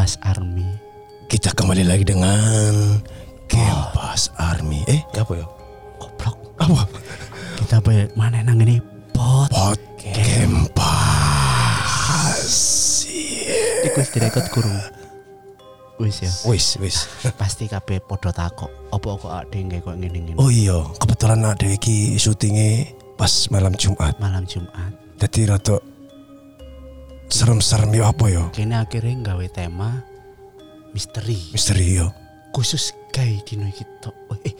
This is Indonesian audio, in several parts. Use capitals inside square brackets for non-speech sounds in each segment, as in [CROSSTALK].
Kempas Army. Kita kembali lagi dengan Kempas Army. Eh, apa ya? Goblok. Apa? Kita apa mana nang ini? Pot. Pot Kempas. Iku wis direkod kurung. Wis ya. Wis, wis. [LAUGHS] Pasti kabeh padha takok. Apa kok ade nggae kok ngene-ngene Oh iya, kebetulan ada iki syutingnya pas malam Jumat. malam Jumat. Jadi rada serem-serem ya apa ya? Kene akhirnya nggawe tema misteri Misteri ya. khusus gawe dino iki tok. Oh, Eh,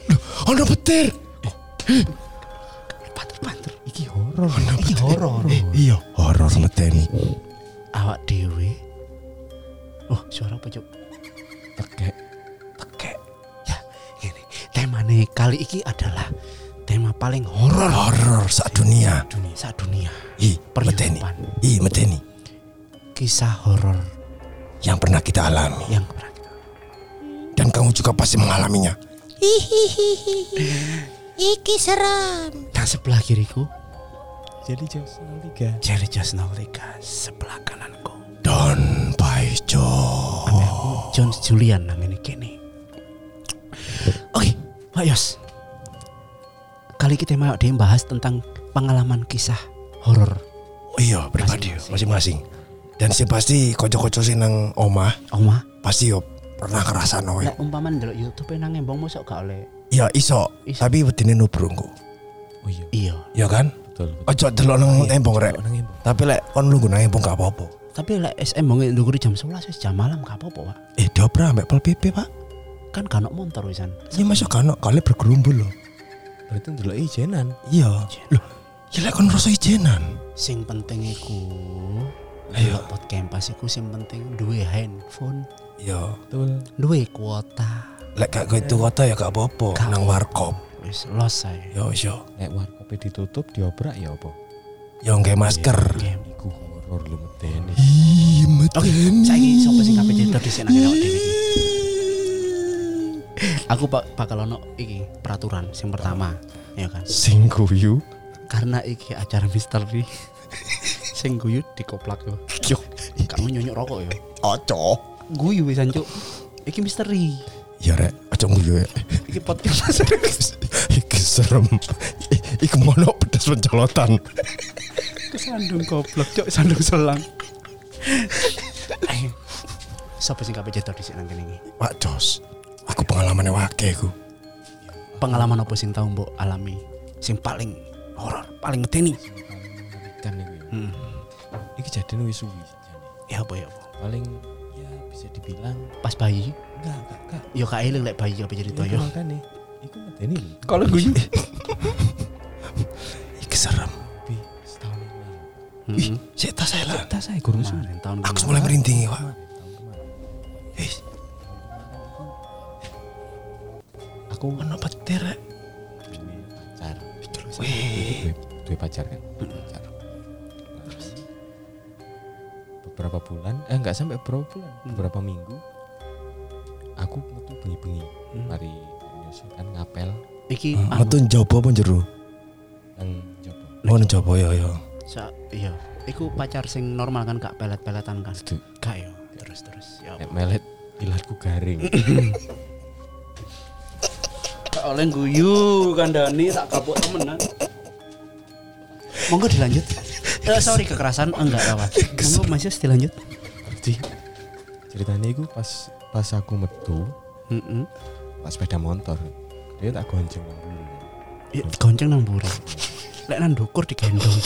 Ono petir. panter-panter iki horor. Iki horor. Iya, horor medeni. Awak dhewe. Oh, suara apa, Cuk? Tekek. Tekek. Ya, ini temane kali iki adalah tema paling horor Horor sak dunia. dunia saat dunia. Ih, medeni. Perhidupan. Ih, medeni. Kisah horor Yang pernah kita alami yang pernah kita dan kamu juga pasti mengalaminya. Iki seram. Dan sebelah kiriku Jadi Jos 03 Jerry Just Nautica sebelah kananku. Don Paijo. John Julian nang ini kene. Oke, Pak Yos. Kali kita mau dia bahas tentang pengalaman kisah horor. Oh iya, pribadi masing-masing. Dan sih pasti kocok-kocok sih nang omah Oma, pasti yo pernah kerasa noy. lek umpama ndelok YouTube nang embong mosok gak oleh. Ya iso, Iso. tapi wedine nubrungku. Oh iya Iya, Ya kan? betul Ojo delok nang embong rek. Nang embong. Tapi lek kon lungguh nang embong gak apa-apa. tapi lek SM embong ndukur jam 11 wis jam malam gak apa-apa, Pak. Eh, diopera ambek pol PP, Pak. Kan kan motor wisan. Ya masuk kan kali bergerumbul loh. Berarti ndelok ijenan Iya. Loh, ya lek kon rasa ijenan. Sing penting iku Ayo. Ayo podcast iku sing penting duwe handphone, Iya. Betul duwe kuota. Lek gak gitu kota ya gak apa-apa nang warkop. Wis los ae. Yo yo. Nek warkope ditutup diobrak ya apa Yo nggae masker. Oke, Iku horor lu medeni Ih, Oke, saiki sapa sing kabeh cerita dhisik nang awak dhewe? Aku bak bakal ono iki peraturan sing pertama, ya kan. Sing guyu Karena iki acara misteri. Sing guyu dikoplak yo. Yo. Kamu nyonyok rokok yo. Ojo. Guyu wisan cuk. Iki misteri. Ya rek, ojo nguyu ya. Iki podcast [LAUGHS] Iki serem. Iki mono pedes pencolotan. Kesandung goblok cuk, sandung selang. Sapa sing kabeh cerita dhisik nang kene iki? Pak Jos. Aku pengalamannya wake aku. Pengalaman apa sing tau mbok alami? Sing paling horor, paling medeni. kan. Hmm. Iki jadian wis suwi jane. Ya apa ya apa? Paling ya bisa dibilang Pas bayi, enggak enggak enggak. yo gak eling lek bayi apa cerita yo. makane iku medeni. Kalau guyu. [LAUGHS] Iki serem. Tapi setahun yang lalu. Heeh. Sik tas saya lah. Tas saya gurung suwi. Kemarin tahun Aku kemarin. mulai merinding ya, Pak. Eh, Aku ono petir pacar. Wih. Duwe pacar kan? Beberapa bulan, eh enggak sampai beberapa bulan, beberapa minggu aku metu bengi-bengi. Hmm. Mari kan ngapel Iki Hmm, anu, Metu njobo apa jero? nang Jopo. Oh, njobo ya ya. sa- iya. Iku pacar sing normal kan gak pelet-peletan kan. Gak yo. Terus terus. Ya. Nek melet ilatku garing. [LAUGHS] Gak oleh guyu kandani tak kapok temenan. Monggo dilanjut. Eh, sorry kekerasan enggak apa. Monggo [LAUGHS] Mas Yos dilanjut. Jadi ceritanya itu pas pas aku metu Heeh. pas sepeda motor dia tak gonceng nang bulu. Ya, gonceng nang mburi. Lek nang ndukur digendong.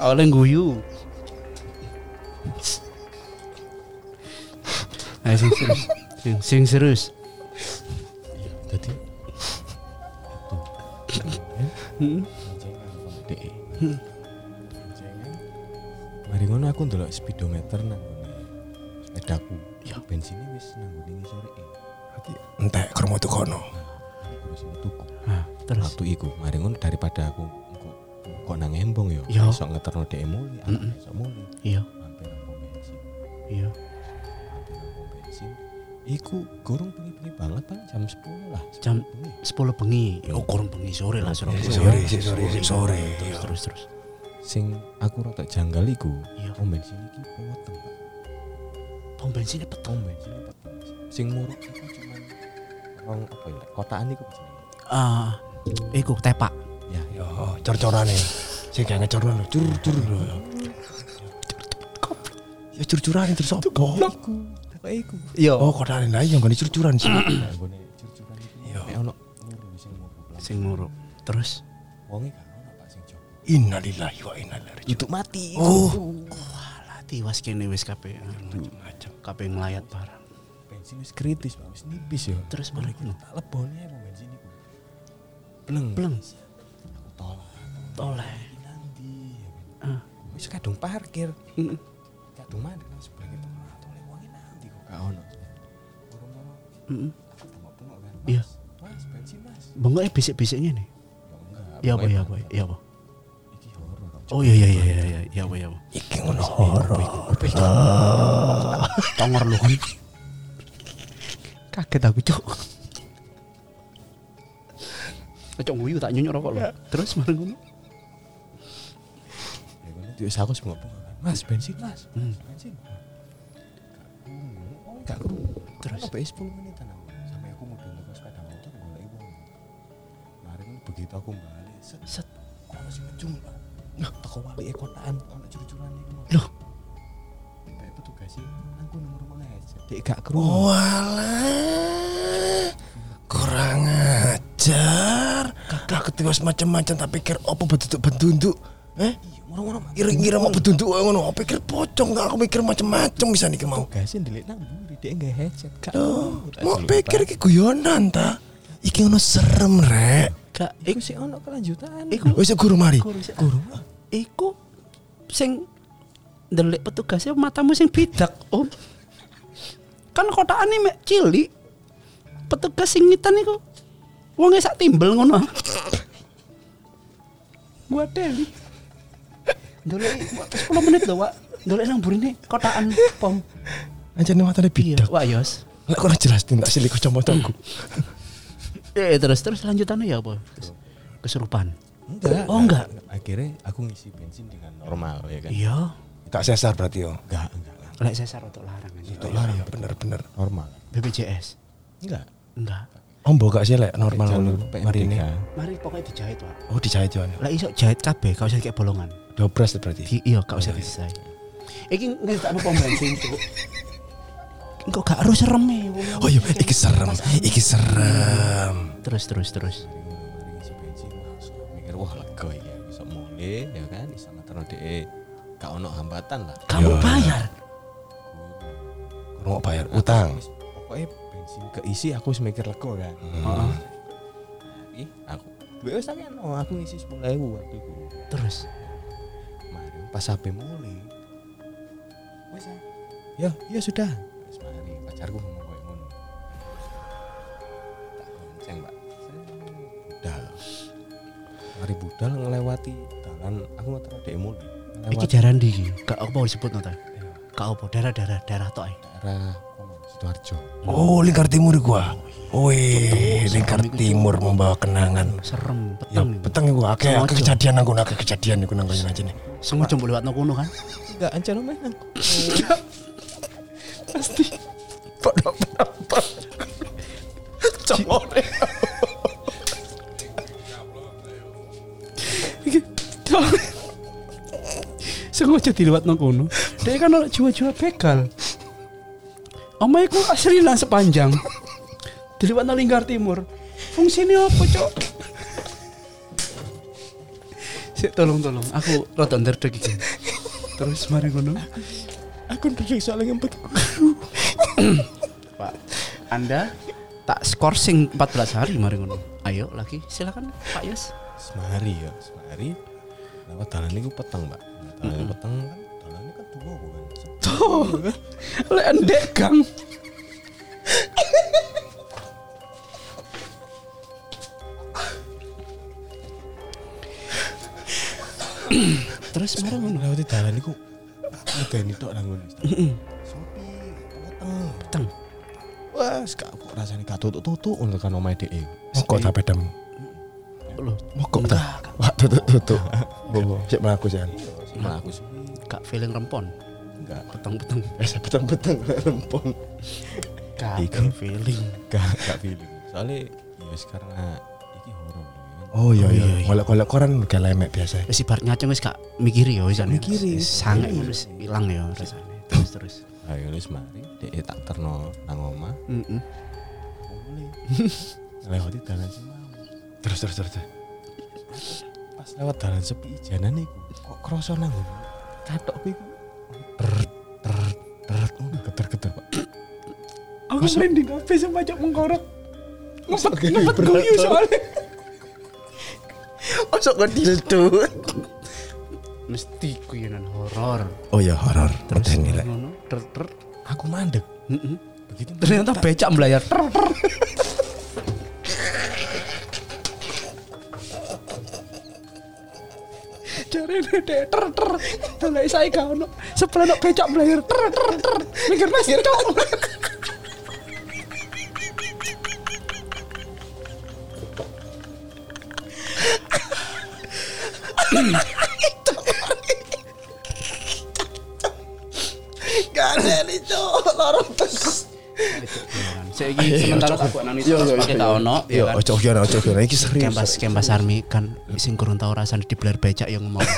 Oleh guyu. Ayo sing serius. Sing, sing serius. Jadi itu Heeh. Mari ngono aku ndelok speedometer nang ngene sepedaku. Ya. bensinnya wis nang ngene sore. Berarti entek kromo tuh kono. Wis metuku. Nah, terus Waktu iku mari ngono daripada aku kok nang embong ya. Ya. Iso ngeterno DE muli, aku Mm-mm. iso muli. iya, Mampir nang pom bensin. iya. Mampir nang pom bensin. Iku gorong bengi-bengi banget kan jam 10 lah. Jam- 10 bengi. 10 bengi. Oh, kurang bengi sore lah sore. Sore, sore, sore. Terus Iya. terus terus. Sing aku rada janggal iku Iya. pom bensin iki potong. Pom bensinnya peteng. pom bensin peteng sing muruk itu cuman rong apa ya kotaan iku Ah, iku tepak. ya Yo, cor-corane. Sing kayak ngecoran lho, cur-cur lho. Ya cur-curan terus apa? Iku Yo. Oh, kodane lah yang gone cur-curan sih. [CLEARS THROAT] Curcuran iku Iya. ono sing muruk. Terus wonge gak Innalillahi wa inna ilaihi raji'un. untuk mati Oh, walah tiwas kene wis kabeh. macam. Kabeh nglayat barang. bensin wis kritis Pak wis nipis ya Terus balik ngono. tak lebone pom bensin iku bleng Bleng. aku tolak Toleh. iki nanti ya. Ah. wis kadung parkir kadung mandek nang sebelah itu toleh wonge nanti kok gak ono urung ono aku bengok-bengok kan Iya. mas bensin mas Bengok bisik-bisiknya nih. ya Ya apa ya apa ya apa. Oh iya iya iya iya iya ya apa ya apa. Iki ngono horor. Tongor lu. Kaget aku cok. Cok nguyu tak nyunyuk rokok lu. Terus bareng ngono. ya kan terus aku semua bengok kan mas bensin mas Hmm. bensin oh enggak kru Terus? apa 10 menitan aku sampai aku mau dulu ke sepeda motor kemarin begitu aku balik set Set. ono sing ngejung pak teko wali kotaan ono curu-curan iku mau Loh. Kayak petugas sih aku nomor mana aja dek gak kru Oh. Walah. Kurang ajar. Kakak ketiwas macam-macam tak pikir apa bentuk-bentuk. Eh? Kira-kira mau bentuk ngono, apa pikir pocong tak aku mikir macam-macam bisa nih mau. Tugasnya delik nang mburi headset gak Loh, kru. mau pikir iki guyonan ta? Iki ngono serem rek. Gak Iku sih ono kelanjutan Iku Wis guru mari. guru. Iku sing ndelik petugasnya matamu sing bidak, Om. Kan kotakane mek cilik. Petugas sing ngitan iku wonge sak timbel ngono. Gua teli. Ndolek 10 menit lho, Wak. Ndolek nang burine kotakan pom. Anjane matane Iya, bidak. Wak Yos. Lek kurang jelas tindak sili kacamataku. Eh terus terus lanjutannya ya apa? Kesurupan. enggak Oh, enggak. akhirnya aku ngisi bensin dengan normal ya kan Iya. Tak sesar berarti yo. enggak enggak enggak. Lek sesar untuk larang aja. Itu lah ya bener-bener. normal BPJS. enggak Enggak. Ombo gak sih lek normal mari ini. Mari pokoknya dijahit, Pak. Oh dijahit yo. Lah iso jahit kabeh, gak usah kayak bolongan. Dobras berarti. Iya, gak usah disisai. Iki ngetak pom bensin tuh. [LAUGHS] Engkau gak harus serem ya. Oh iya, iki serem, iki serem. Terus terus terus. mikir wah lega ya bisa mulai ya kan bisa ngeterno dek gak ono hambatan lah Kamu Iya. bayar. Kurang mau bayar utang. Pokoknya bensin keisi aku wis mikir lega kan Heeh. ih aku gue wis tak no aku ngisi sepuluh ribu waktu itu Terus kemarin pas HP mulai wis ah. ya ya sudah pacarku ngomong kayak ngono tak gonceng mbak budal mari budal ngelewati jalan aku tahu dek mulai iki jaran di gak apa disebut nota. Gak apa daerah-daerah daerah tok ae. daerah apa, sidoarjo Oh, lingkar timur gua. Wih, lingkar timur membawa kenangan. Serem, Ya, peteng. peteng gua akeh akeh kejadian nang kono akeh kejadian iku nang kono aja nih. Sengaja mbok lewat kono kan. enggak ancan mainan [LAUGHS] Pasti. Iki. Sengaja dilewat nang kono. Dia kan ono jiwa-jiwa begal. Omae ku asli lah sepanjang. Dilewat nang lingkar timur. Fungsinya apa, Cok? Sik tolong tolong, aku rada nderdeg iki. Terus mari ngono. aku ndek soalnya ngempet Pak, Anda tak skorsing 14 hari mari ngono. Ayo lagi, silakan Pak Yos. semari ya semari lewat dalan itu petang mbak dalan ini petang kan dalan kan dua bukan Tuh, [LAUGHS] lek endek Kang. [COUGHS] Terus mari ngono. lewat dalan ada [COUGHS] ini tok nang ngono sopi Peteng. wah gak [LAUGHS] aku rasanya gak tutup untuk kan omai de Mokok ta pedam. Loh, Mokok ta. Wah, tutup tutup. Bobo, sik mlaku sih. malah aku sih gak feeling rempon. enggak Petang-petang. Biasa petang-petang [LAUGHS] rempong. Gak feeling. enggak enggak feeling soalnya ya karena iki horor kan Oh iya iya. Golek-golek koran gak lemek biasa. Wis ibarat ngacung wis gak mikiri ya wis Mikiri. Ngono wis ilang ya rasane. Terus terus. Ayo wis mari. Dek tak terno nang omah. Heeh. lewati dalan sing mau Terus terus terus. pas lewat dalan sepi ijanan iku. Kok kroso nang katok kuwi ku ter ter ter geter-geter Pak. Aku merinding kabeh sing pajak mengkorok. Ngepet ngepet guyu soalnya. Masuk ke dildo. Mesti guyonan horor. Oh iya horor. Medeni rek. Ngono, ter ter. aku mandek Heeh. begitu Ternyata becak melayar. Ter ter. Cari dek ter ter. Tolak saya kau no. Sebelah no becak melayar. Ter ter ter. Mikir mas cok. Gak [LAUGHS] cok. Lorong tes. Saiki sementara aku nang itu kita ono Yo ya kan. ojo gimana ojo gimana iki serius. Kempas kempas army kan sing kurang tau rasane dibelar becak yang ngomong. [LAUGHS]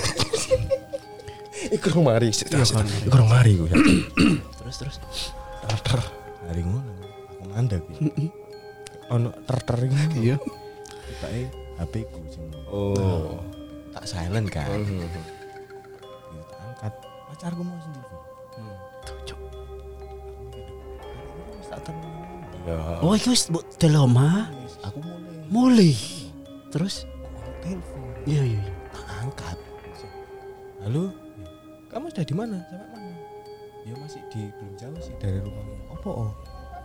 Iku mari. Iya. Iku mari ku. [COUGHS] terus terus. ter ter hari ngono aku mandek ono ter ter ini Iya. tibake HP ku sing Oh. tak silent kan Gitu, tak angkat pacarku mau sendiri Tak terno Ya. Oh, itu wis mbok deloma. Wis, aku mulai Mulai. Terus? telepon Iya iya. iya. tak angkat halo kamu sudah di mana sampai mana ya masih di belum jauh sih dari rumahmu apa oh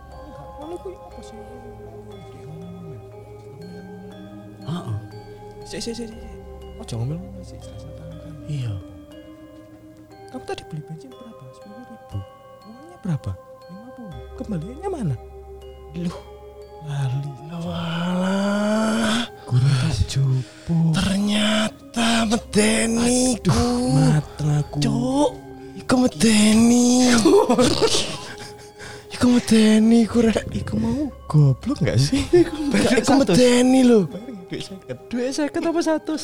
enggak kalau kuwi apa sih. Heeh. Sik sik sik sik. Oh jangan ngomel sih jelas kan. Iya. Kamu tadi beli bensin berapa? Sepuluh ribu. Uangnya berapa? Lima puluh. Kembaliannya mana? Loh, lali. Walah. Kurang cupu. Ternyata medeni ku. Mateng aku. Cuk. Iku medeni. [LAUGHS] Iku medeni ku rek. Iku mau goblok nggak sih? Iku medeni lho. Duit seket. Duit seket apa satu?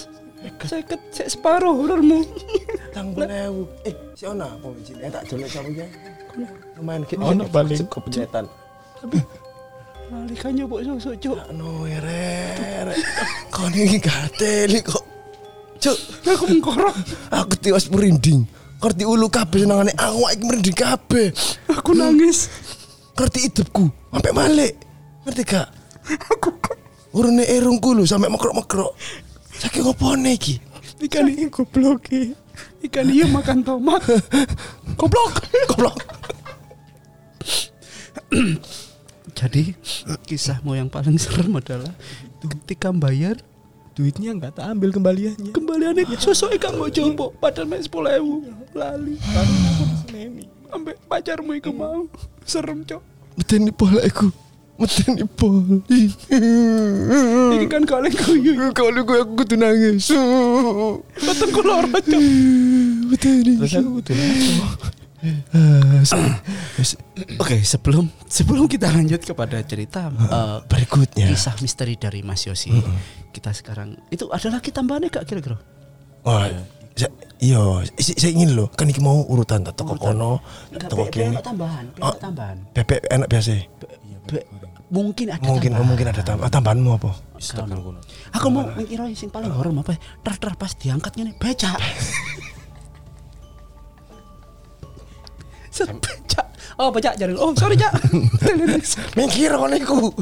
Seket sek separuh horormu. Tang ewu. Eh, si Ona apa? Eh tak jolek sama ya. Lumayan gitu. Ono paling. Cukup pencetan. Lali kan nyobok susu, Cuk. No rek. Kau ini gateli kok. Cuk, Aku mengkorok. aku tiwas merinding. Ngerti ulu kabeh senengane awak iki merinding kabeh. Aku nangis. Ngerti hidupku sampai malik. Ngerti gak? Urune erungku lho sampai mekrok-mekrok. Saking opone iki? Ikan ini goblok. Ikan iya makan tomat. [LAUGHS] Goblok. Goblok. Jadi kisahmu yang paling serem adalah ketika bayar Duitnya nggak tak ambil kembaliannya. kembaliannya sosok ikan mau jompo padahal main sepuluh ewu lali sampai pacarmu itu mau serem cok Medeni pola iku. Medeni pola. ini kan kalian guyu Kalau gue aku kudu nangis. betul kalau orang cok Medeni. Terus aku kudu lapor. oke sebelum sebelum kita lanjut kepada cerita eh, Berikutnya. kisah misteri dari Mas Yosi kita sekarang itu ada lagi tambahannya gak kira-kira Wah, sa- iya, saya ingin loh, kan iki mau urutan tak toko Urutan. kono, toko kini. enak tambahan, be- Oh. enak tambahan. Bebek enak biasa. Be- mungkin ada Mungkin tambahan. mungkin ada tambahan. Tambahanmu apa? Aku mau mikir sing paling horor apa? Ter ter pas diangkat ngene becak. [LAUGHS] Set becak. Oh becak jaring. Oh sorry cak. [LAUGHS] Mikir kono iku.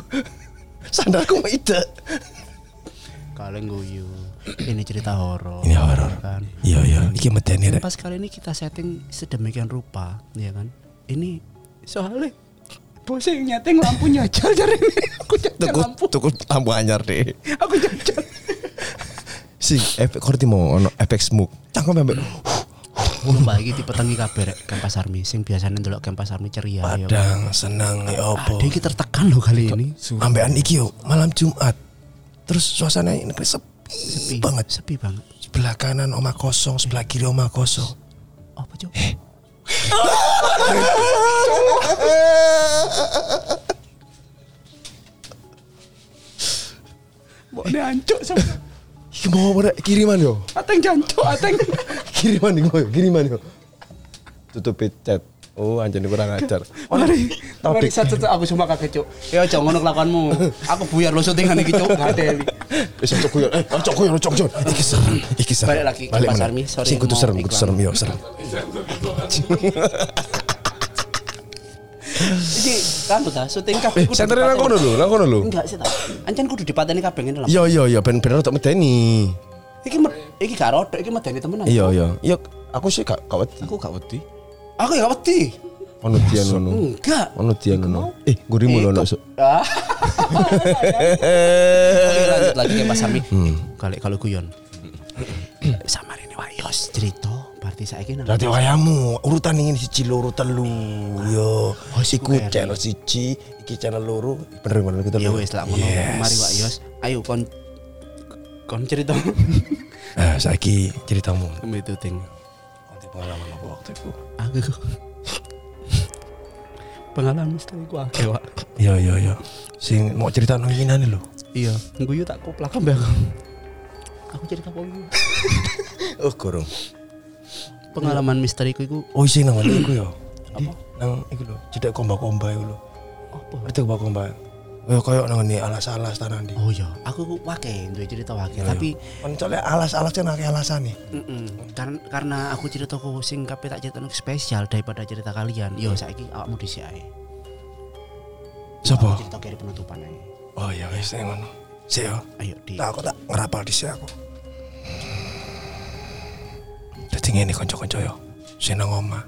Sandarku mau ide. Kalian guyu. Ini cerita horor. Ini horor. kan. Iya iya, iki medeni rek. pas kali ini kita setting sedemikian rupa, ya kan? Ini soalnya bos yang nyeting lampu nyajal jaring ini. Aku Tuku lampu. tuku lampu anyar deh. Aku jajal. Si efek korti mau ono efek smoke. Cangkem sampe Mbak iki tipe tengi kabeh rek Kempas Army sing biasanya ndelok Kempas Army ceria ya. padang senang ya Ada opo. iki tertekan loh kali ini. Ambean iki yo malam Jumat. Terus suasana ini sepi, Sepi banget. Sepi banget. Sebelah kanan omah kosong, sebelah kiri omah kosong. Apa cok? Mbok ne ancuk sama. Iki mau apa rek? kiriman yo. Ateng jancuk, ateng. [LAUGHS] Kiriman iku yo, kiriman yo. Tutup chat. Oh, anjane kurang ajar. [LAUGHS] Mari, Tau satu aku cuma kaget cuk. Ya aja ngono kelakuanmu. [LAUGHS] Aku buyar lo syutingan iki cuk, ngadeli. Wis cok yo. Eh, cok yo, cok yo. Iki serem, iki serem. Balik lagi ke Mas meneh. Armi, sorry, Sing kudu serem, kudu serem yo, serem. Iki kan ta syuting kabeh Eh, sentere nang kono lho, nang kono lho. Enggak sih ta. Ancen kudu dipateni kabeh ngene lho. Iya iya iya ben ben untuk medeni. Iki iki gak rodok, iki medeni temenan. Iya iya. Iya aku sih gak gak wedi. Aku gak wedi. Aku ya wedi. Ono dian ngono. Enggak. Ono dian ngono. Eh, gurimu lho. Sok. [LAUGHS] Oke lanjut lagi ke Mas Sami. Hmm. Kali kalau guyon. [CLEARS THROAT] Sama Wak Yos cerita berarti saiki nang Berarti wayamu urutan ini siji loro telu. Yo, Oh, iku channel siji, iki channel loro. Bener kita Ya lho. wis lah ngono. Yes. Mari Wak Yos. Ayo kon kon cerita. [LAUGHS] Eh, saiki ceritamu. Itu ting. Nanti pengalaman apa waktu itu? Aku pengalaman sekali ku akeh Wak. Iya iya iya. Sing mau cerita nang ngene lho. Iya, guyu tak koplak ambek aku. Aku cerita apa [LAUGHS] iku? Oh, gorong. Pengalaman misteriku iku Oh, sing nang ngene iku yo. Di nang iku lho, cedek komba-komba iku lho. apa? Ngerti komba-komba? Kayak koyo nang ngene alas-alas tanan di. Oh iya, aku wake duwe cerita wake, Iya, tapi Kan soalnya alas-alas kan akeh alasane. mm karena karena aku ceritaku sing kabeh tak cerita spesial daripada cerita kalian. Yo saiki awakmu dhisik ae. Aku cerita kiri penutupan ae. Oh iya wis sing ngono. Sik yo. Ayo di. Tak aku tak ngerapal dhisik aku. Dadi ngene kanca-kanca yo. Sing nang omah,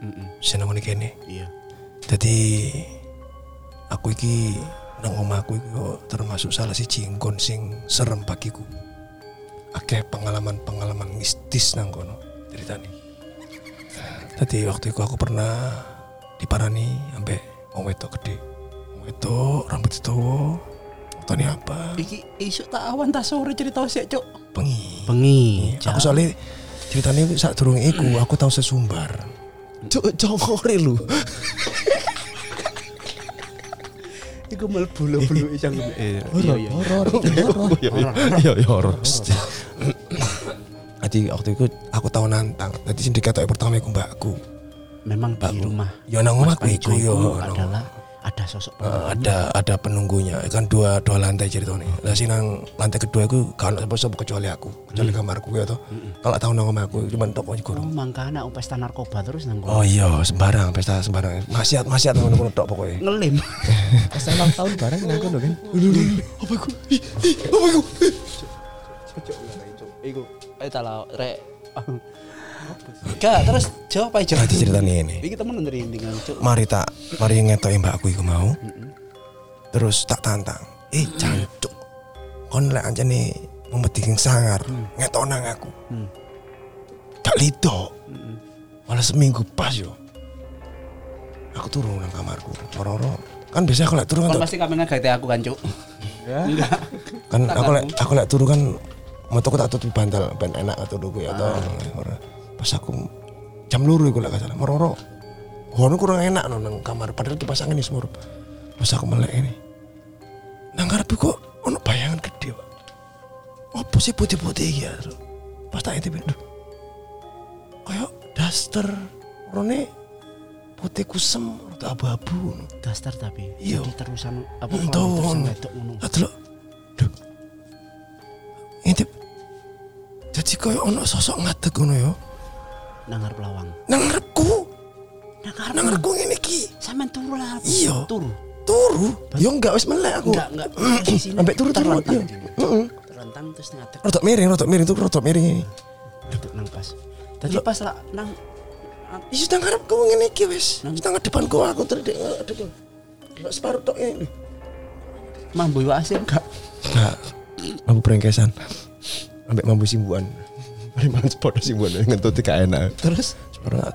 Mm-mm, sing nang ngene kene. Iya. Dadi aku iki nang omahku yo termasuk salah siji nggon sing serem bagiku. Akeh pengalaman-pengalaman mistis nang kono ceritane. Tadi waktu itu aku pernah diparani ambek wong wedok gede. Wong wedok rambut dawa. Tani apa? Iki isuk tak awan tak sore cerita sik, Cuk. Pengi. Bengi. Aku soalnya ceritanya saat durung iku aku tahu sesumbar. Cuk congore lu. Iku mlebu bulu isang. Eh, iya iya. Horor, horor. Iya iya horor. Adi waktu itu aku tahu nantang. Tadi sing dikatakan pertama iku mbakku. Memang di rumah Ya nang omahku iku Panjo yo. adalah ada sosok Eh, penunggu. ada ada penunggunya. Kan dua dua lantai ceritanya. Lah sing nang lantai kedua itu gak ono sapa kecuali aku. Kecuali kamarku ya toh. Kalau tahu nang omahku cuma toko Oh, gurung mangkana pesta narkoba terus nang kono. oh iya sembarang pesta sembarang. Maksiat maksiat ngono ngono tok pokoknya Ngelim. [LAUGHS] Pas ulang tahun bareng nang kono kan. [LAUGHS] apa iku? Apa iku? Iku eh tala rek. Gak terus jawab aja. Nah, diceritani ini. Iki temen dari tinggal cuk. mari tak mari ngetoki mbakku iku mau. Terus tak tantang. Eh jancuk. Kon lek anjene ngomedi sing sangar ngetok nang aku. Hmm. gak lido malah seminggu pas yo. Aku turun nang kamarku roro kan biasa aku lek turun Kon kan pasti kamengan gak aku kan cuk. [LAUGHS] Enggak. kan tak aku lek aku lek turu kan motoku tak tutup bantal ben enak turuku ya toh. Ora. Pas aku jam luru iku lek salah meroro Hono kurang enak no nang kamar padahal kipas angin semua pas aku melek ini nang ngarepe kok ono bayangan gede Pak. apa sih putih-putih ya pas tak intip duh kayak daster warnane putih kusem atau abu-abu Dasar tapi. Iya. Terusan apa Entah, ngono. Lah delok. Duh. Intip. Jadi koyo ono sosok ngadeg ngono ya. Nang ngarep lawang. Nang ngarepku. Nang ngarep. Nang ngarepku ngene iki. Sampean turu lah. Iya. Turu. Turu. Yo enggak wis melek aku. Enggak, enggak. Sampai turu turu. terlentang terus ngadeg Rodok miring, rodok miring tuh rodok miring ini. duduk nang pas. Tadi pas lah nang Iya nang ngarepku ngene iki wis. Nang- Nang depanku aku terdek aduh. Enggak separuh tok ini. mambu asin enggak. Enggak. Mampu brengkesan. Ambek mampu simbuan. Mari mangan sepeda simbuan ngentut gak enak. Terus Sebenarnya.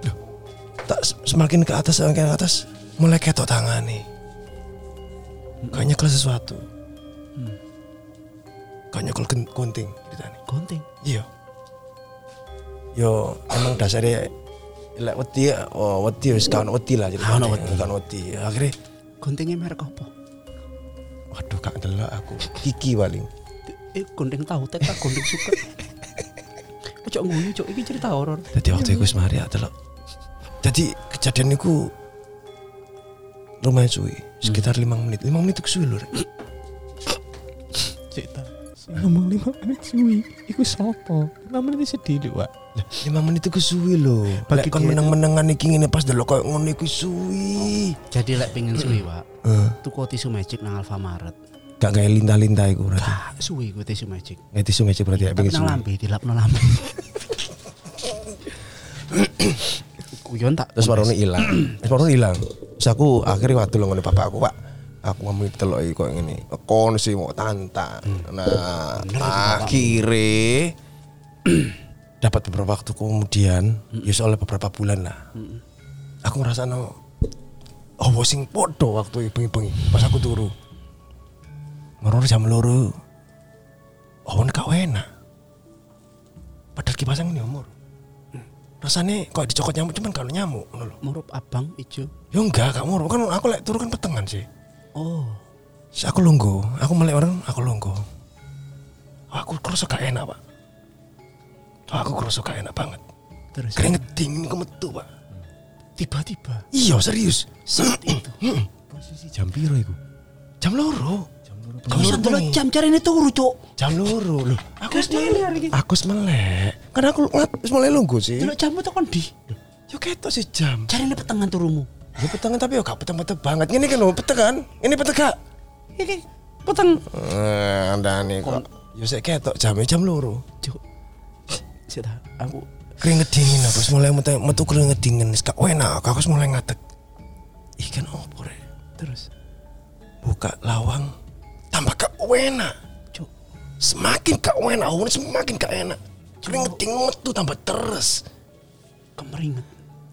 Duh, tak se- semakin ke atas semakin ke atas mulai ketok tangan nih. Kayaknya nyekel sesuatu. Kayaknya nyekel ken- gunting ceritanya. gunting. Iya. yo emang dasarnya lek wedi ya, oh wedi wis kan wedi lah jadi ono wedi. kan wedi akhirnya Guntingnya merek apa? waduh kak delok aku kiki paling Eh, gunting tahu teta gunting suka. [LAUGHS] Ojo ngono, cok. Iki cerita horor. jadi waktu itu semari ya delok jadi kejadian itu lumayan suwi sekitar lima menit lima menit itu suwi lho Rek. Cerita. Ngomong lima menit suwi. Iku sopo? Lima menit sedih lho, Wak. Lima menit itu suwi lho Bagi lek kon menang-menangan iki ngene pas delok koyo ngono iku suwi Jadi lek pengen suwi, Pak. Eh, Tuku tisu magic nang Alfamaret. Gak kayak lintah-lintah iku berarti. Ah, suwi gue tisu magic. Kayak tisu meja berarti ya pengen suwi lambe, dilapno lambe. [COUGHS] Kuyon tak. terus warungnya hilang. [COUGHS] Terus warungnya hilang. Terus aku akhirnya waktu lo ngene bapak aku pak. Aku ngomong telok iki kok ngene. Kon sih mau tantang. Nah akhirnya [COUGHS] dapat beberapa waktu kemudian ya soalnya beberapa bulan lah. Aku ngerasa no oh sing podo waktu bengi-bengi pas aku turu ngoror jam loro oh gak enak padahal kipasang ini umur rasanya kok dicokot nyamuk cuman kalau nyamuk ngono lho. Murup abang ijo. Ya enggak, kamu kan aku lek turu kan petengan sih. Oh. Terus aku longgo, aku melek orang aku longgo. Oh, aku kerasa gak enak, Pak. Oh, aku kerasa gak enak banget. Terus Keringet dingin kemetu, Pak. tiba-tiba Iya, serius. saat itu. Posisi jam piro iku? Jam loro. Kau bisa dulu jam cari ini turu, Cuk. Jam loro loh. Aku wis iki. Aku wis melek. Kan aku wis mulai longgo sih. Delok jammu tuh kon di. Yo ketok sih jam. Cari ini petengan turumu. Ya petengan tapi yo gak peteng-peteng banget. Ini kan lho petengan. Ini peteng gak? Iki peteng. Eh, anda nih kok. Yo sik ketok jamnya jam loro. Cuk. Sita, aku keringet dingin aku mulai metu, metu keringet dingin wis gak enak aku mulai ngatek ikan opo terus buka lawang tambah gak enak Cuk. semakin gak enak awalnya semakin gak enak keringet dingin metu tambah terus kemeringet.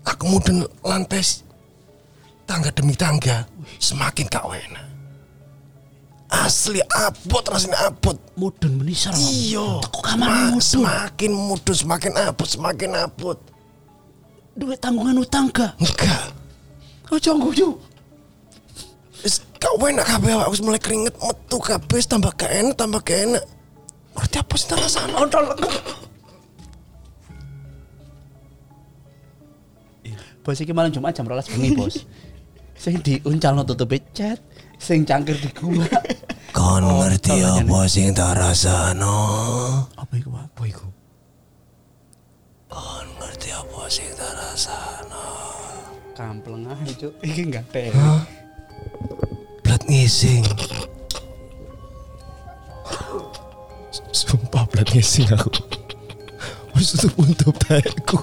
aku kemudian lantai tangga demi tangga semakin gak enak asli abot rasanya abot Mudun menisar. iya Teko kamar Ma- mudun. semakin mudun semakin abot semakin abot Duit tanggungan utang gak? enggak Ojo guyu. Wis gak enak kabeh awak wis mulai keringet metu kabeh tambah gak enak tambah gak enak. Ngerti apa sih rasane? Ontol. Bos iki malam Jumat jam 12 bengi, Bos. Sing diuncalno tutup chat, sing cangkir di gua. Kon Oh, ngerti apa sing tak rasano? Apa iku, Pak? Apa iku? Kon ngerti apa sing tak rasano? Kampleng aja, Cuk. Iki enggak teh. Ngising. Sumpah blat ngising aku. Wis tutup untuk taekku.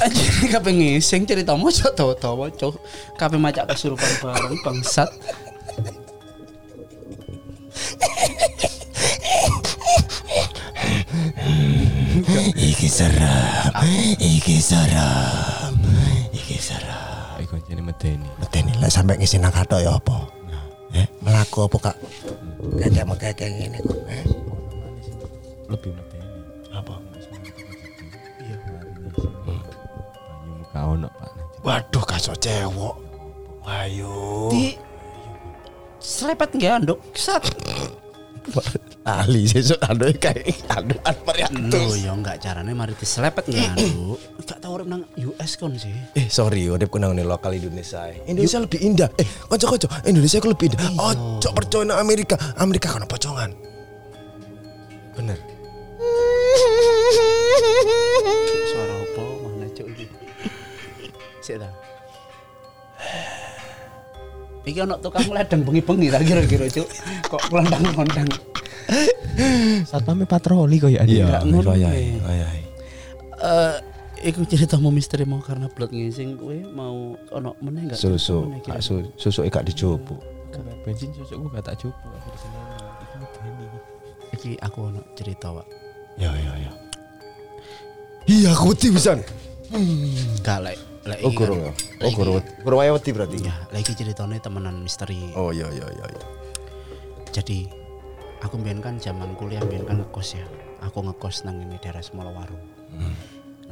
Anjir kabeh ngising cerita mojo tawa-tawa, Cuk. Kabeh macak kesurupan bareng bangsat. Iki seram. Iki seram. Iki seram. Iku jane medeni. Medeni lek sampe ngisi nang kathok ya apa? Eh, melaku apa kak? Kayak mekeke ngene kok. Eh, Lebih medeni. apa? Iya. Banyu muka ono, Pak. Waduh, kasok cewek. Ayo. Di selepet nggak anduk sat Ali sesuk ando kayak ando Lho ya enggak carane mari diselepet nggak anduk gak tau urip nang US kon sih Eh sorry, udah kunang nih lokal Indonesia. Indonesia lebih indah. Eh, kocok kocok. Indonesia aku lebih indah. Ojo percaya nang Amerika. Amerika kan pocongan. Bener. suara apa mana cuk iki sik ta Iki ono tukang ledeng bengi-bengi ta kira-kira cuk. Kok kelondang-kelondang. [LAUGHS] Satpame patroli kok ya. Iya. ngono ayai, kuwi. ayai. Eh iku cerita mau misteri mau karena blood ngising kowe mau ono meneh enggak? Susu, kak su, susu gak dicoba. bensin cocok gua gak tak coba. Medeni. Iki aku ono cerita, Pak. Ya ya ya. Iya, aku wedi pisan. Gak lek Lah, Oh kan- ya. Oh iki- gurung. Gurung wae wedi berarti. Ya, lagi ceritanya temenan misteri. Oh iya iya iya iya. Jadi aku mbiyen kan zaman kuliah mbiyen kan ngekos ya. Aku ngekos nang ini daerah Semolawaru.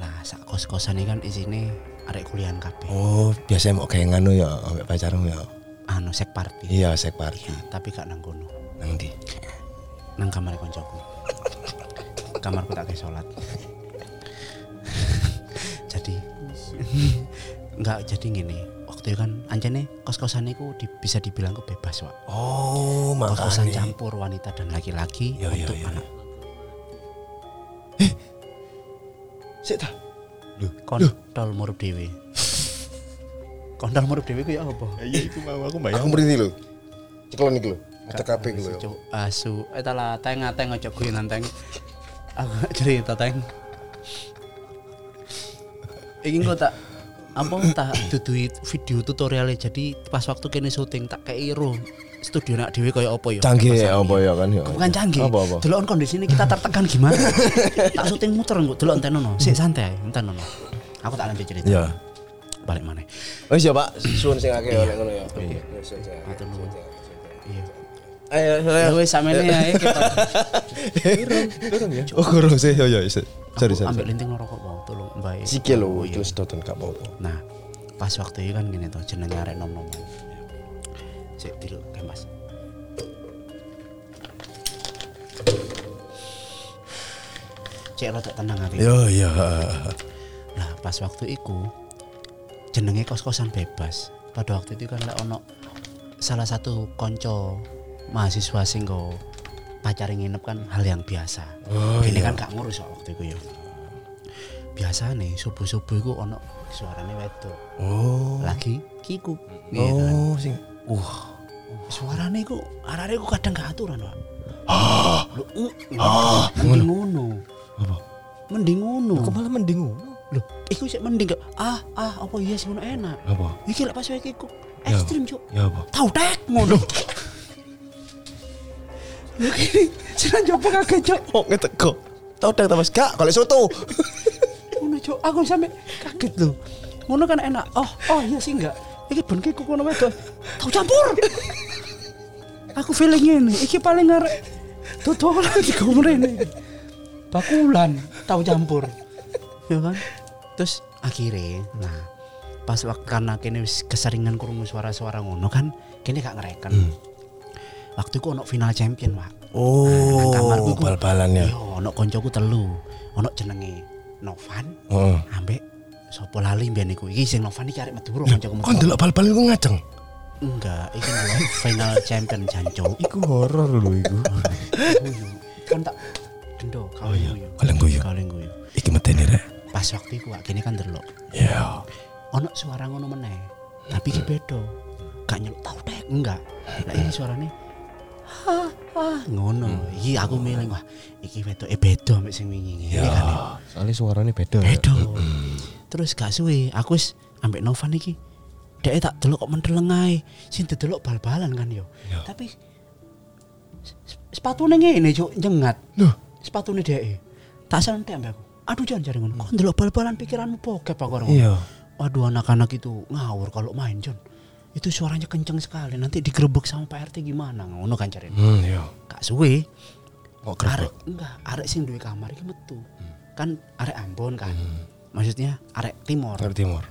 Lah sak kos-kosan ini kan isine arek kuliahan kabeh. Oh, biasa mau kayak nganu ya ambek pacarmu ya. Anu sek party. Iya, sek party. Ya, tapi gak nang kono. Nang ndi? Nang kamar koncoku. Kamarku tak kayak sholat. [LAUGHS] jadi [LAUGHS] enggak jadi gini. Waktu itu kan anjane kos-kosan iku di- bisa dibilang ku bebas, Wak. Oh, Kos-kosan campur wanita dan laki-laki Ya, ya, untuk ya. anak Sik ta. kontol murup dewe kontol murup dewe ku ya apa Iya itu mau aku Aku merintih lho. Ceklon iki lho. Ada kabeh lho. Cuk, asu eh lah teng teng ojo guyonan teng aku [LAUGHS] cerita teng iki kok tak apa tak dudui video tutorialnya jadi pas waktu kene syuting tak kayak iro studio nak dewe kayak apa ya Canggih ya apa ya kan ya. bukan canggih Apa apa? delok kondisi ini kita tertekan gimana tak syuting muter engko delok enten ono sik santai enten ono aku tak nanti cerita Ya. balik mana Oh iya Pak, suwun sing akeh oleh ngono ya. Iya. Ya. Matur nuwun. iya Ayo, ya wis sampeyan ya ayo kita Oh, gurung sih. Oh iya, sik. Sorry, sorry. ambil linting rokok mau tolong mbak Sikil lho, Oh, iya. iki sedotan gak apa-apa. nah pas waktu itu kan gini tuh jenenge arek nom nom sik dulu kemas cek rada tenang hati Yo iya. Nah, pas waktu itu jenenge kos-kosan bebas. Pada waktu itu kan lek ono salah satu konco mahasiswa sing go pacar nginep kan hal yang biasa. Oh, Ini iya. kan gak ngurus waktu itu ya. Biasa nih subuh-subuh iku ono suarane wedok. Oh. Lagi kiku. Gitu kan. Oh, sing Wah, suarane iku arek iku kadang gak aturan, Pak. Lho, uh, mending ngono. apa? Mending ngono. Kok malah mending ngono? Loh, iku sik mending gak ah ah apa iya sih ngono enak. Apa? Iki lek pas wae iku Ya. ekstrim, Cuk. Ya apa? Tau tek ngono. [LAUGHS] [LAUGHS] Jeneng jopo kaget, Cuk. Oh, ngeteko. Tau dak ta Mas? Gak, golek soto. Ngono, Cuk. Aku sampe kaget lho. Ngono kan enak. Oh, oh iya sih enggak. Iki ben kiku ngono wedok. Tau campur. Aku feeling ini, iki paling arek tutulan [LAUGHS] di ini. Bakulan, tahu campur. Ya kan? Terus akhirnya, nah pas waktu karena kini wis keseringan kurungu suara-suara ngono kan, kini gak ngereken. Waktu itu ono final champion, Pak. Oh, kamarku ku- bal-balan ya. Iya, ono koncoku telu. Ono jenenge Novan, Heeh. ambek sapa lali mbiyen iku. Iki sing Novan iki arek Madura koncoku. Kon delok bal-balan ku ngajeng. Enggak, iki lho final champion janco. Iku horor lho iku. [LAUGHS] Kan tak dendo kalau guyu. Kaleng guyu. Kaleng guyu. Iki medeni rek. Pas waktu iku kene kan delok. Ya. Ono suara ngono meneh. Tapi iki beda. Gak nyeluk tau dek, enggak. Lah iki suarane ha ha ngono. Iki aku milih wah, iki wedok e beda ambek sing wingi. Iya kan. ya? Soalnya suaranya beda. Beda. Terus gak suwe, aku wis ambek Novan iki. Dek tak delok kok mendeleng ae. Sing didelok bal-balan kan yo. Tapi s- sepatune ngene cuk nyengat. Loh. Sepatune dhek. Tak santai ambek aku. Aduh jangan cari ngono. Kok ndelok bal-balan pikiranmu bokep aku orang. Iya. Waduh anak-anak itu ngawur kalau main John. Itu suaranya kenceng sekali. Nanti digerebek sama Pak RT gimana? Ngono kan cari. Hmm, iya. Kak suwe. Kok Arek enggak, arek sing duwe kamar iki metu. Kan arek Ambon kan. Maksudnya arek timur. Dari timur.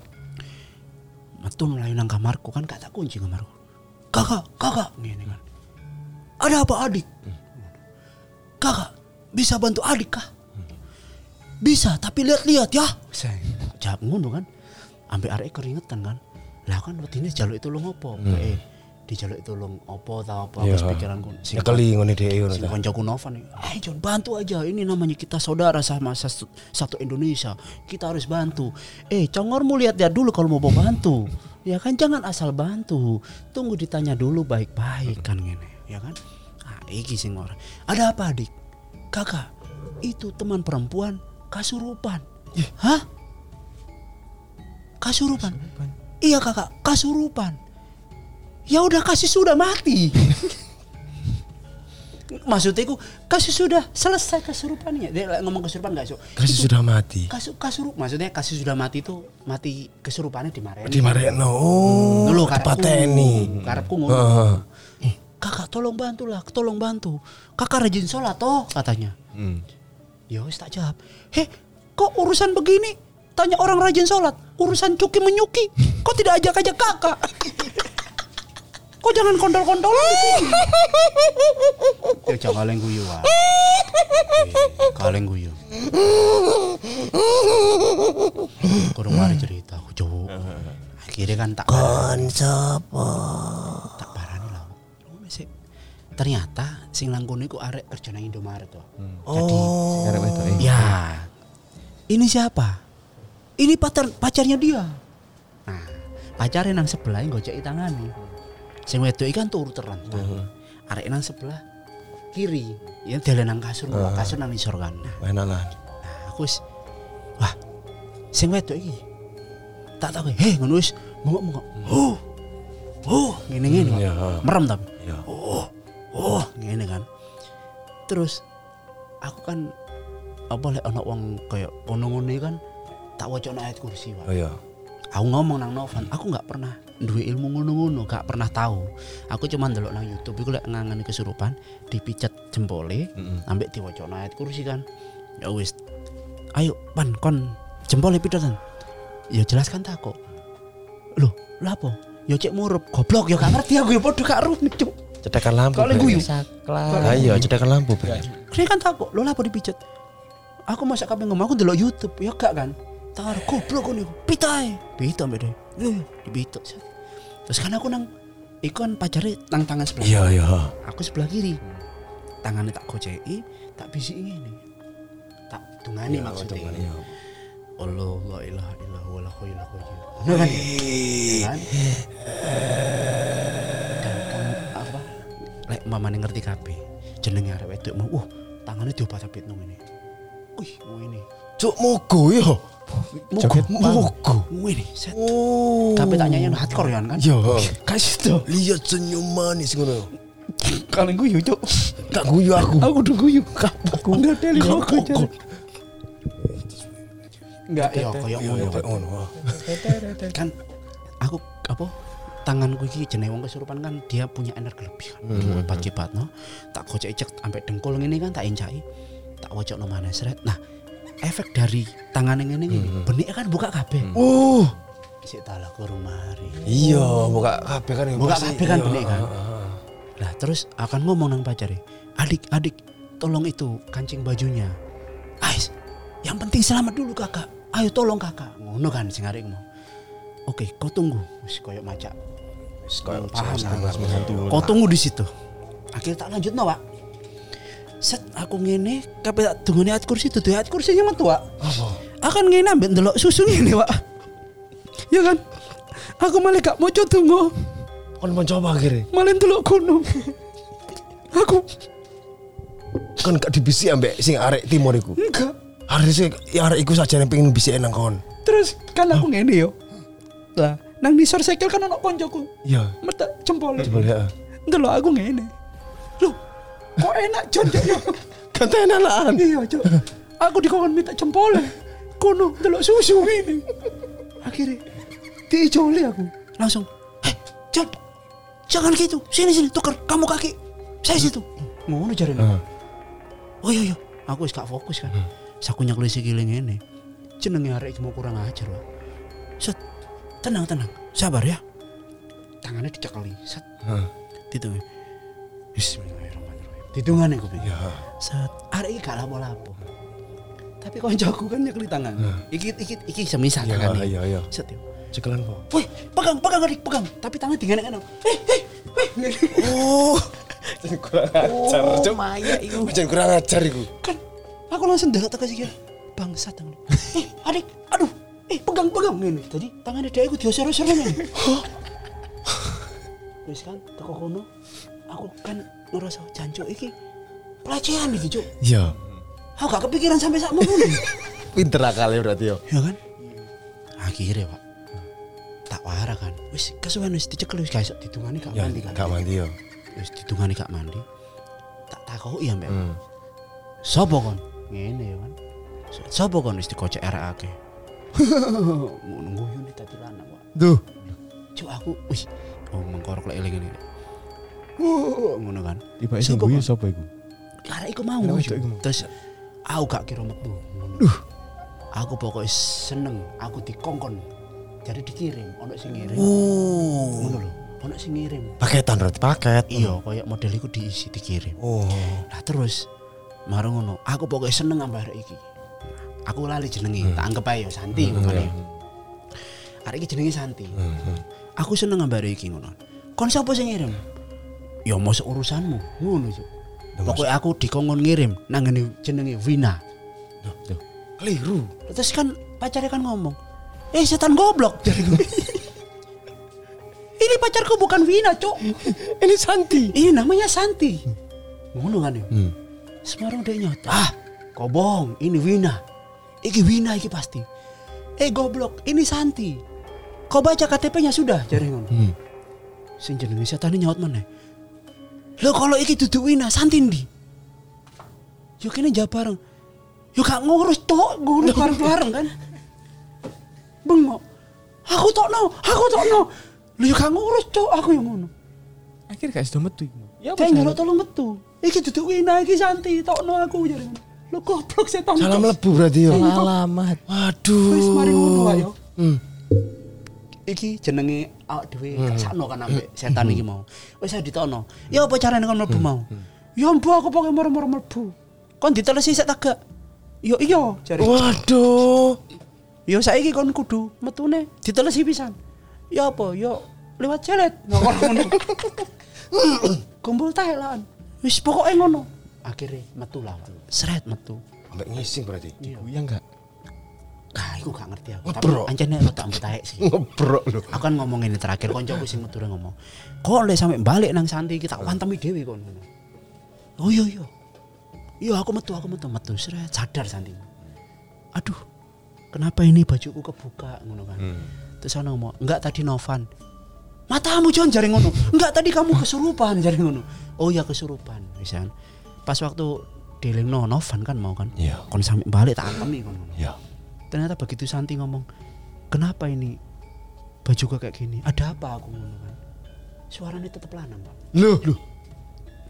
Metu melayu nang kamarku kan gak tak kunci kamarku. Kakak, kakak ngene kan. Ada apa adik? Kakak, bisa bantu adik kah? Bisa, tapi lihat-lihat ya. Saya jawab ngono kan. Ambek arek keringetan kan. Lah kan wedine jaluk itu lu ngopo? Eh, dijaluk itu lu opo ta apa. Wis pikiranku. Sing Nyekeli ngene ngono Si ta. koncoku Novan nih, eh John bantu aja, ini namanya kita saudara sama satu, satu Indonesia, kita harus bantu. Eh congormu lihat ya dulu kalau mau bantu, ya kan jangan asal bantu, tunggu ditanya dulu baik-baik kan gini, ya kan? Ah, iki sing ora. Ada apa adik? Kakak, itu teman perempuan kasurupan. Hah? Kasurupan? Iya kakak, kasurupan. Ya udah kasih sudah mati. [LAUGHS] Maksudnya iku kasus sudah selesai kesurupannya. Dia ngomong kesurupan gak, Cuk. Kasih sudah mati. Kasus kasurup maksudnya kasus sudah mati itu mati kesurupannya dimarahin. Di Marekno. Oh, Dulu karepku. dipateni. Karepku ngono. Heeh. Eh, kakak tolong bantu lah, tolong bantu. Kakak rajin sholat toh katanya. Hmm. Ya wis tak jawab. Heh, kok urusan begini? Tanya orang rajin sholat. Urusan cuki menyuki. Kok tidak ajak-ajak kakak? Kok jangan sini? Ya jangan kaleng guyu ah. Kaleng guyu. Kurang mari cerita aku cowok. Akhirnya kan tak Kon sapa? tak parani lah. Ternyata sing langkune iku arek kerja nang Indomaret tuh. Jadi Oh. Arek wedok. Ya, ini siapa? Ini pacar pacarnya dia. Nah, pacarnya nang sebelah gocek tangane. Sing wedok ikan turu terlentang. Arek nang sebelah kiri, ya dalan nang kasur, uh. kasur nang isor kan. Nah, Enak lah. nah, aku wis wah, sing wedok iki tak tahu, heh ngono wis mongok-mongok. Oh. Oh, ngene-ngene. Iya. Merem tapi. Iya. Oh, oh, ngene kan. Terus aku kan apa lek ana wong kaya kono ngene kan tak wacana ayat kursi Oh Pak. iya. Aku ngomong nang Novan, aku nggak pernah duwe ilmu ngono-ngono, gak pernah tahu. Aku cuma ndelok nang YouTube iku lek ngangani kesurupan, dipijet jempole, ambek diwacana ayat kursi kan. Ya wis. Ayo, pan kon jempole pidotan. Ya jelaskan tak kok. Loh, lah apa? Ya cek murup, goblok ya gak ngerti aku ya padha gak rune, Cuk. Cedekan lampu. Kalau Bre. guyu. Ah, iya, cedekan lampu, Bre. Kene kan takut, lo lah apa dipijet? Aku masa kabeh ngomong aku ndelok YouTube, ya gak kan? Tangar goblok kono iku. Pitae. Pita mbek deh. Eh, dipitok. set. Terus kan aku nang iku kan pacare nang tangan sebelah. Iya, iya. Aku sebelah kiri. Tangannya tak goceki, tak bisiki ngene. Tak tungani maksudnya. Iya. Allah la ilaha illallah wa la ilaha illallah. Ngono kan? Kan? Dan kan apa? Lek mamane ngerti kabeh. Jenenge arek wedok mau, uh, tangannya diobat-abit nang ngene. Wih, ngene. Cuk mogo yo. Mogo, mogo. Ngene, set. Oh. Kabeh tak nyanyi hardcore ya kan? Yo. Kasih tuh. Lihat senyum manis ngono. Kalian guyu, Cuk. Gak guyu aku. Aku udah guyu. Aku enggak ada lima Kok- Enggak, ya kayak ngono. Kayak ngono. ah. [LAUGHS] kan aku apa tanganku iki jenenge wong kesurupan kan dia punya energi lebih kan hmm. hebat kibat no tak gocek cek sampai dengkul ngene kan tak encai tak wocokno maneh sret nah efek dari tangan ngene ngene benik kan buka kabeh Oh. sik talah kurung mari Iya, buka kabeh kan. buka pasti. kabeh kan Iya, benik kan ah, ah. Nah terus akan ngomong nang pacare, adik adik tolong itu kancing bajunya. Ais, yang penting selamat dulu kakak. Ayo tolong kakak. Ngono kan sing arek mau. Oke, kau tunggu. Wis koyo macak. Wis koyo paham. kan. Kau tunggu di situ. Akhirnya tak lanjut no, Pak. Set aku ngene, kabeh tak tunggu ayat kursi itu ayat kursinya metu, Pak. Apa? Akan ngene ambek ndelok susu ngene, Pak. Ya kan? Aku malah gak mau tunggu. Kon mau coba akhirnya. Malah ndelok gunung. Aku Kan gak dibisi ambek sing arek timur iku. enggak. Arek sing ya arek iku saja yang pengen bisi nang kon. Terus kan aku ngene yo. Lah, nang nisor sekel kan ana koncoku. Iya. Metek jempol. Coba lihat. Ndelok aku ngene. Kok enak Jon, yo. Kan tenanan. Iya, Cok. Aku dikongkon minta jempol. Kono ndelok susu ini. Akhirnya diijoli aku. Langsung, "Eh, Jon. Jangan gitu. Sini sini tuker kamu kaki. Saya situ." Ngono jarene. Heeh. Oh iya iya, aku wis gak fokus kan. Saku nyekli sikile ngene. Jenenge arek mau kurang ajar, Pak. Set. Tenang, tenang. Sabar ya. Tangannya dicekeli. Set. Heeh. Ditung. Bismillahirrahmanirrahim. Ditungane aku pikir. Ya. Set. Arek iki gak lapo-lapo. Tapi koncoku kan nyekeli tangan. Iki iki iki semisal Ya, tangan. iya, iya. Set yo. Cekelan kok. Woi, pegang, pegang adik, pegang. Tapi tangan digenek-genek. Eh, eh, eh. Oh. [LAUGHS] Jangan kurang ajar, Oh, Cuk. Maya iku. Jangan kurang ajar iku. kan aku langsung delok tekan sikil bangsat tangan eh adik aduh eh pegang pegang ini tadi tangannya dia ikut diosor-osor ini wis kan teko kono aku kan ngerasa jancuk iki pelecehan iki cuk Iya. aku gak kepikiran sampai sak ngono [LAUGHS] Pinter akalnya berarti yo. ya kan akhirnya pak tak warah kan wis kesuwen wis dicekel wis iso ditungani gak Ya, mandi kan gak mandi yo. wis ditungani gak mandi tak takoki ambek Hmm. Sopo kon? Ngene ya kan. So- Sopo kon wis dikocek arek akeh. Ngono guyu nih tadi lanang Pak. Duh. Cuk aku wih oh mengkorok lek eling ngene. Wuh, ngono kan. Tiba gue Pak? sapa iku? Arek iku mau. Terus aku gak kira metu. Duh. Aku pokoknya seneng aku dikongkon. Jadi dikirim, ono sing ngirim. Oh. Ngono lho. Ono sing ngirim. Paketan berarti paket. Iya, kayak model iku diisi dikirim. Oh. Nah terus marung ngono, aku pokoknya seneng ambek arek iki. Aku lali jenenge, tak anggap ae Santi ngono kan ya. Arek iki jenenge Santi. Aku seneng ambek arek iki ngono. Kon sapa sing ngirim? Ya mosok urusanmu, ngono Cuk. Pokoknya aku dikongkon ngirim nang ngene jenenge Wina. Tuh. Keliru. Terus kan pacarnya kan ngomong, "Eh setan goblok." [LAUGHS] Ini pacarku bukan Wina, Cuk. [LAUGHS] Ini Santi. Ini namanya Santi. Ngono kan ya. Hmm. Semarang dia nyata. Ah, kau bohong. Ini Wina. Iki Wina iki pasti. Eh goblok, ini Santi. Kau baca KTP-nya sudah, jari ngono. Hmm. Sing jenenge setan nyaut mana? Lo kalau iki duduk Wina, Santi ndi? Yo kene jawab bareng. Yo gak ngurus tok, ngurus bareng-bareng kan. Bengok. Aku tokno, aku tokno. Lu yo gak ngurus tok, aku yang ngono. Akhirnya gak sudah metu. Ya nyelok tolong metu. Iki duduk Wina iki Santi, tokno aku jare ngono. Lu goblok setan. Salah melebu berarti yo. alamat. Waduh. Wis mari ngono ayo. Hmm. Iki jenenge awak dhewe gak sakno kan ambek setan iki mau. Wis ae ditono. Ya apa carane kon mlebu mau? Ya mbok aku pokoke moro-moro mlebu. Kon ditelesi sik tak gak? Yo iya jare. Waduh. Yo saiki kon kudu metune ditelesi pisan. Ya apa? Yo lewat celet. Ngono [COUGHS] ngono. Kumpul lan. Wis pokoke ngono. Akhirnya metu lah. Seret metu. Sampai ngising berarti. Diguyang gak? Aku gak ngerti aku. Ngebrok. Tapi ancene rada ambut ae sih. [LAUGHS] Ngebrok lu. Aku kan ngomong ini terakhir koncoku sing metu ngomong. Kok lek sampe balik nang Santi kita wantemi dhewe kon. Oh iya iya. Iya aku metu aku metu metu seret sadar Santi. Aduh. Kenapa ini bajuku kebuka ngono kan. Terus ana ngomong, "Enggak tadi Novan." Matamu Jon jare ngono. Enggak tadi kamu kesurupan jare ngono. Oh iya kesurupan, misalnya. Pas waktu dilingno Novan kan mau kan. Iya. Kon sampe balik tak antemi kon. ngono. Ya. Ternyata begitu Santi ngomong, kenapa ini baju gue kayak gini? Ada apa aku ngono kan? Suaranya tetep lanang pak. Loh, loh.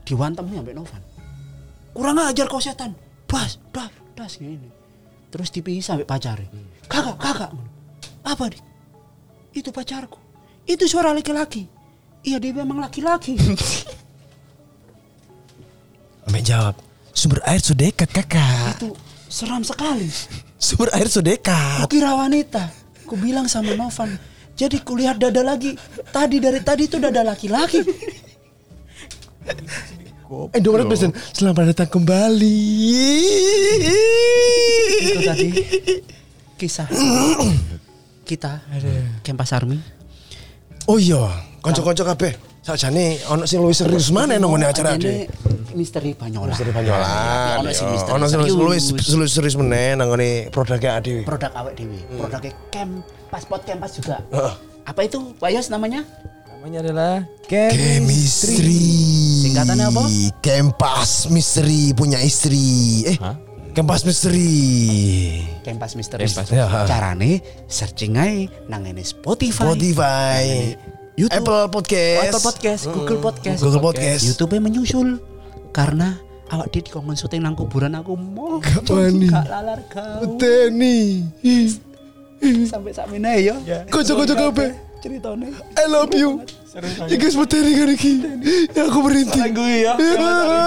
Diwantemnya sampai Novan. Kurang ajar kau setan. Bas, das, das gini. Terus dipisah sampai pacarnya. Kakak, kakak. ngono. Apa nih? Itu pacarku. Itu suara laki-laki. Iya dia memang laki-laki. [LAUGHS] Ambek jawab. Sumber air sudah dekat kakak. itu seram sekali. Sumber air sudah dekat. Kukira wanita. Ku bilang sama Novan. Jadi kulihat dada lagi. Tadi dari tadi itu dada laki-laki. Indomaret pesan selamat datang kembali. itu tadi kisah kita Kempas Army Oh iya, konco-konco kabeh. Sakjane ono sing luwih serius mana nang ngene acara Ini iki. misteri Banyola Misteri Banyolan. ono sing misteri Ono sing luwih serius. luwih serius meneh nang ngene produknya Adi. produk awet dewi produknya Kempas Pot Kempas juga Heeh. apa itu Pak Yos namanya Namanya adalah Chemistry. Singkatannya apa? Kempas misteri punya istri. Eh? Kempas misteri. Kempas misteri Kempas. Ya. carane searching aja nang ini Spotify Spotify, YouTube. Apple Podcast, Apple Podcast Google Podcast Google Podcast. YouTube menyusul karena awak dia dikongkon syuting nang kuburan aku mau Gak wani. gak lalar kau Teni. sampai sampai nih ya Kocok-kocok kabeh. ceritanya I love you. Iki wis materi kan iki. Ya aku berhenti. gue ya [LAUGHS] jumpa.